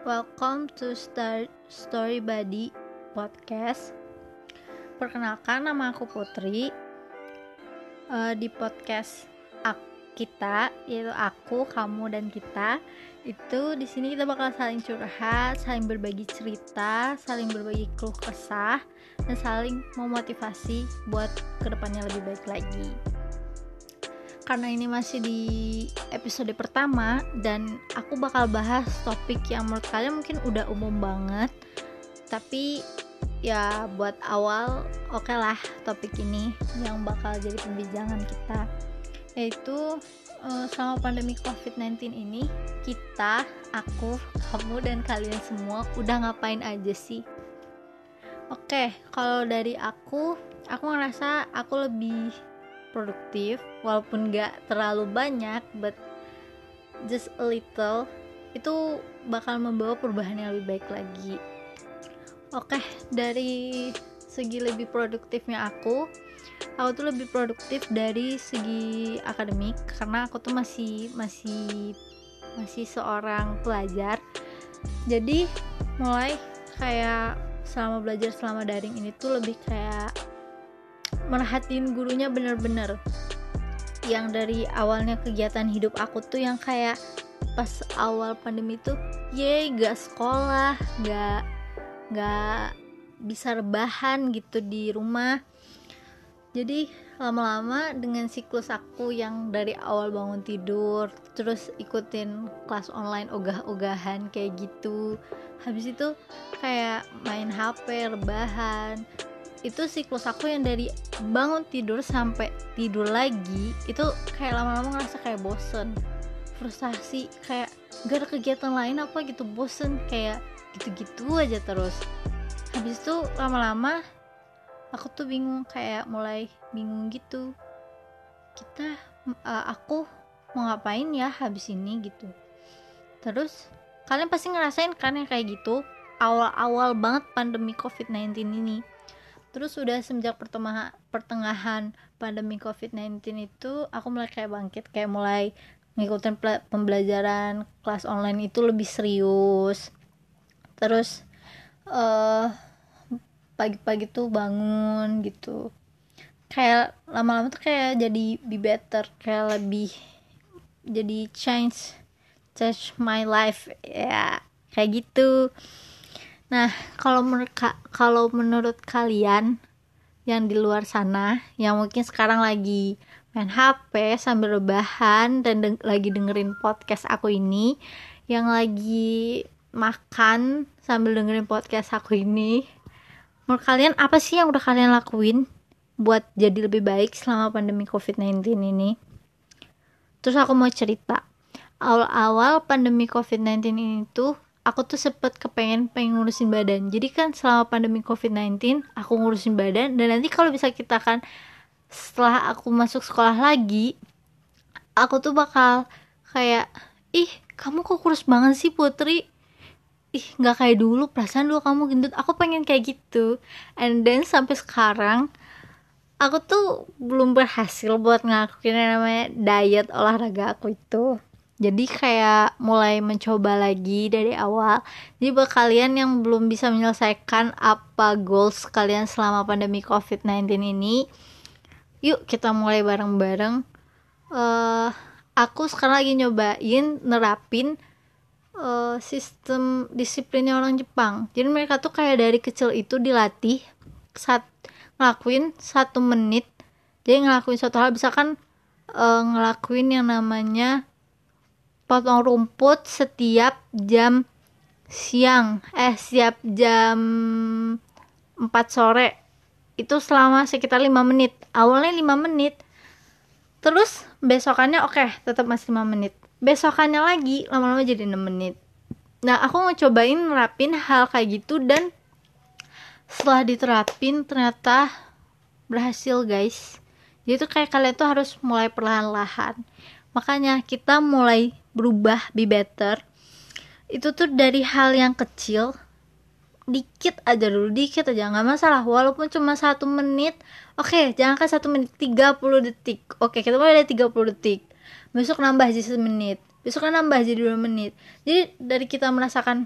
Welcome to Star Story Buddy Podcast. Perkenalkan nama aku Putri. Uh, di podcast kita yaitu aku, kamu dan kita itu di sini kita bakal saling curhat, saling berbagi cerita, saling berbagi keluh kesah dan saling memotivasi buat ke depannya lebih baik lagi karena ini masih di episode pertama dan aku bakal bahas topik yang menurut kalian mungkin udah umum banget. Tapi ya buat awal oke okay lah topik ini yang bakal jadi pembicaraan kita. Yaitu uh, selama pandemi covid-19 ini kita, aku, kamu dan kalian semua udah ngapain aja sih? Oke okay, kalau dari aku aku ngerasa aku lebih produktif walaupun gak terlalu banyak but just a little itu bakal membawa perubahan yang lebih baik lagi. Oke okay, dari segi lebih produktifnya aku aku tuh lebih produktif dari segi akademik karena aku tuh masih masih masih seorang pelajar. Jadi mulai kayak selama belajar selama daring ini tuh lebih kayak merhatiin gurunya bener-bener. Yang dari awalnya kegiatan hidup aku tuh yang kayak pas awal pandemi tuh ye gak sekolah gak gak bisa rebahan gitu di rumah. Jadi lama-lama dengan siklus aku yang dari awal bangun tidur terus ikutin kelas online ogah-ogahan kayak gitu habis itu kayak main HP rebahan itu siklus aku yang dari bangun tidur sampai tidur lagi itu kayak lama-lama ngerasa kayak bosen. Frustasi kayak gak ada kegiatan lain apa gitu bosen kayak gitu-gitu aja terus. Habis itu lama-lama aku tuh bingung kayak mulai bingung gitu. Kita uh, aku mau ngapain ya habis ini gitu. Terus kalian pasti ngerasain kan yang kayak gitu. Awal-awal banget pandemi covid-19 ini terus udah semenjak pertengahan pandemi covid-19 itu aku mulai kayak bangkit kayak mulai ngikutin pembelajaran kelas online itu lebih serius. Terus uh, pagi-pagi tuh bangun gitu. Kayak lama-lama tuh kayak jadi be better kayak lebih jadi change change my life ya. Kayak gitu Nah, kalau menurut kalau menurut kalian yang di luar sana yang mungkin sekarang lagi main HP sambil rebahan dan deng lagi dengerin podcast aku ini, yang lagi makan sambil dengerin podcast aku ini, menurut kalian apa sih yang udah kalian lakuin buat jadi lebih baik selama pandemi COVID-19 ini? Terus aku mau cerita. Awal-awal pandemi COVID-19 ini tuh aku tuh sempet kepengen pengen ngurusin badan. Jadi kan selama pandemi covid-19 aku ngurusin badan. Dan nanti kalau bisa kita kan setelah aku masuk sekolah lagi aku tuh bakal kayak ih kamu kok kurus banget sih putri? Ih nggak kayak dulu perasaan dulu kamu gendut. Aku pengen kayak gitu. And then sampai sekarang aku tuh belum berhasil buat ngelakuin yang namanya diet olahraga aku itu jadi kayak mulai mencoba lagi dari awal. Jadi buat kalian yang belum bisa menyelesaikan apa goals kalian selama pandemi covid-19 ini yuk kita mulai bareng-bareng. Uh, aku sekarang lagi nyobain nerapin uh, sistem disiplinnya orang Jepang. Jadi mereka tuh kayak dari kecil itu dilatih saat ngelakuin satu menit. Jadi ngelakuin satu hal. Bisa kan uh, ngelakuin yang namanya potong rumput setiap jam siang. Eh setiap jam 4 sore. Itu selama sekitar 5 menit. Awalnya 5 menit. Terus besokannya oke okay, tetap masih 5 menit. Besokannya lagi lama-lama jadi 6 menit. Nah aku ngecobain nerapin hal kayak gitu dan setelah diterapin ternyata berhasil guys. Jadi tuh kayak kalian tuh harus mulai perlahan-lahan. Makanya kita mulai berubah be better. Itu tuh dari hal yang kecil dikit aja dulu dikit aja nggak masalah. Walaupun cuma satu menit oke okay, jangan kan satu menit 30 detik. Oke okay, kita mulai dari 30 detik. Besok nambah jadi semenit besok kan nambah jadi dua menit. Jadi dari kita merasakan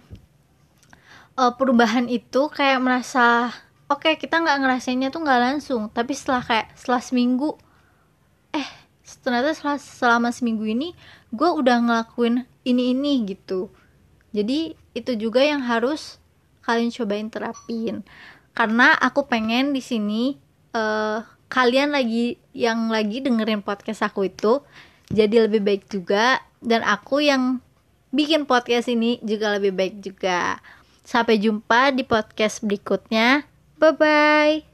uh, perubahan itu kayak merasa oke okay, kita nggak ngerasainnya tuh nggak langsung. Tapi setelah kayak setelah seminggu eh ternyata selama seminggu ini gue udah ngelakuin ini ini gitu jadi itu juga yang harus kalian cobain terapin karena aku pengen di sini uh, kalian lagi yang lagi dengerin podcast aku itu jadi lebih baik juga dan aku yang bikin podcast ini juga lebih baik juga. Sampai jumpa di podcast berikutnya. Bye bye.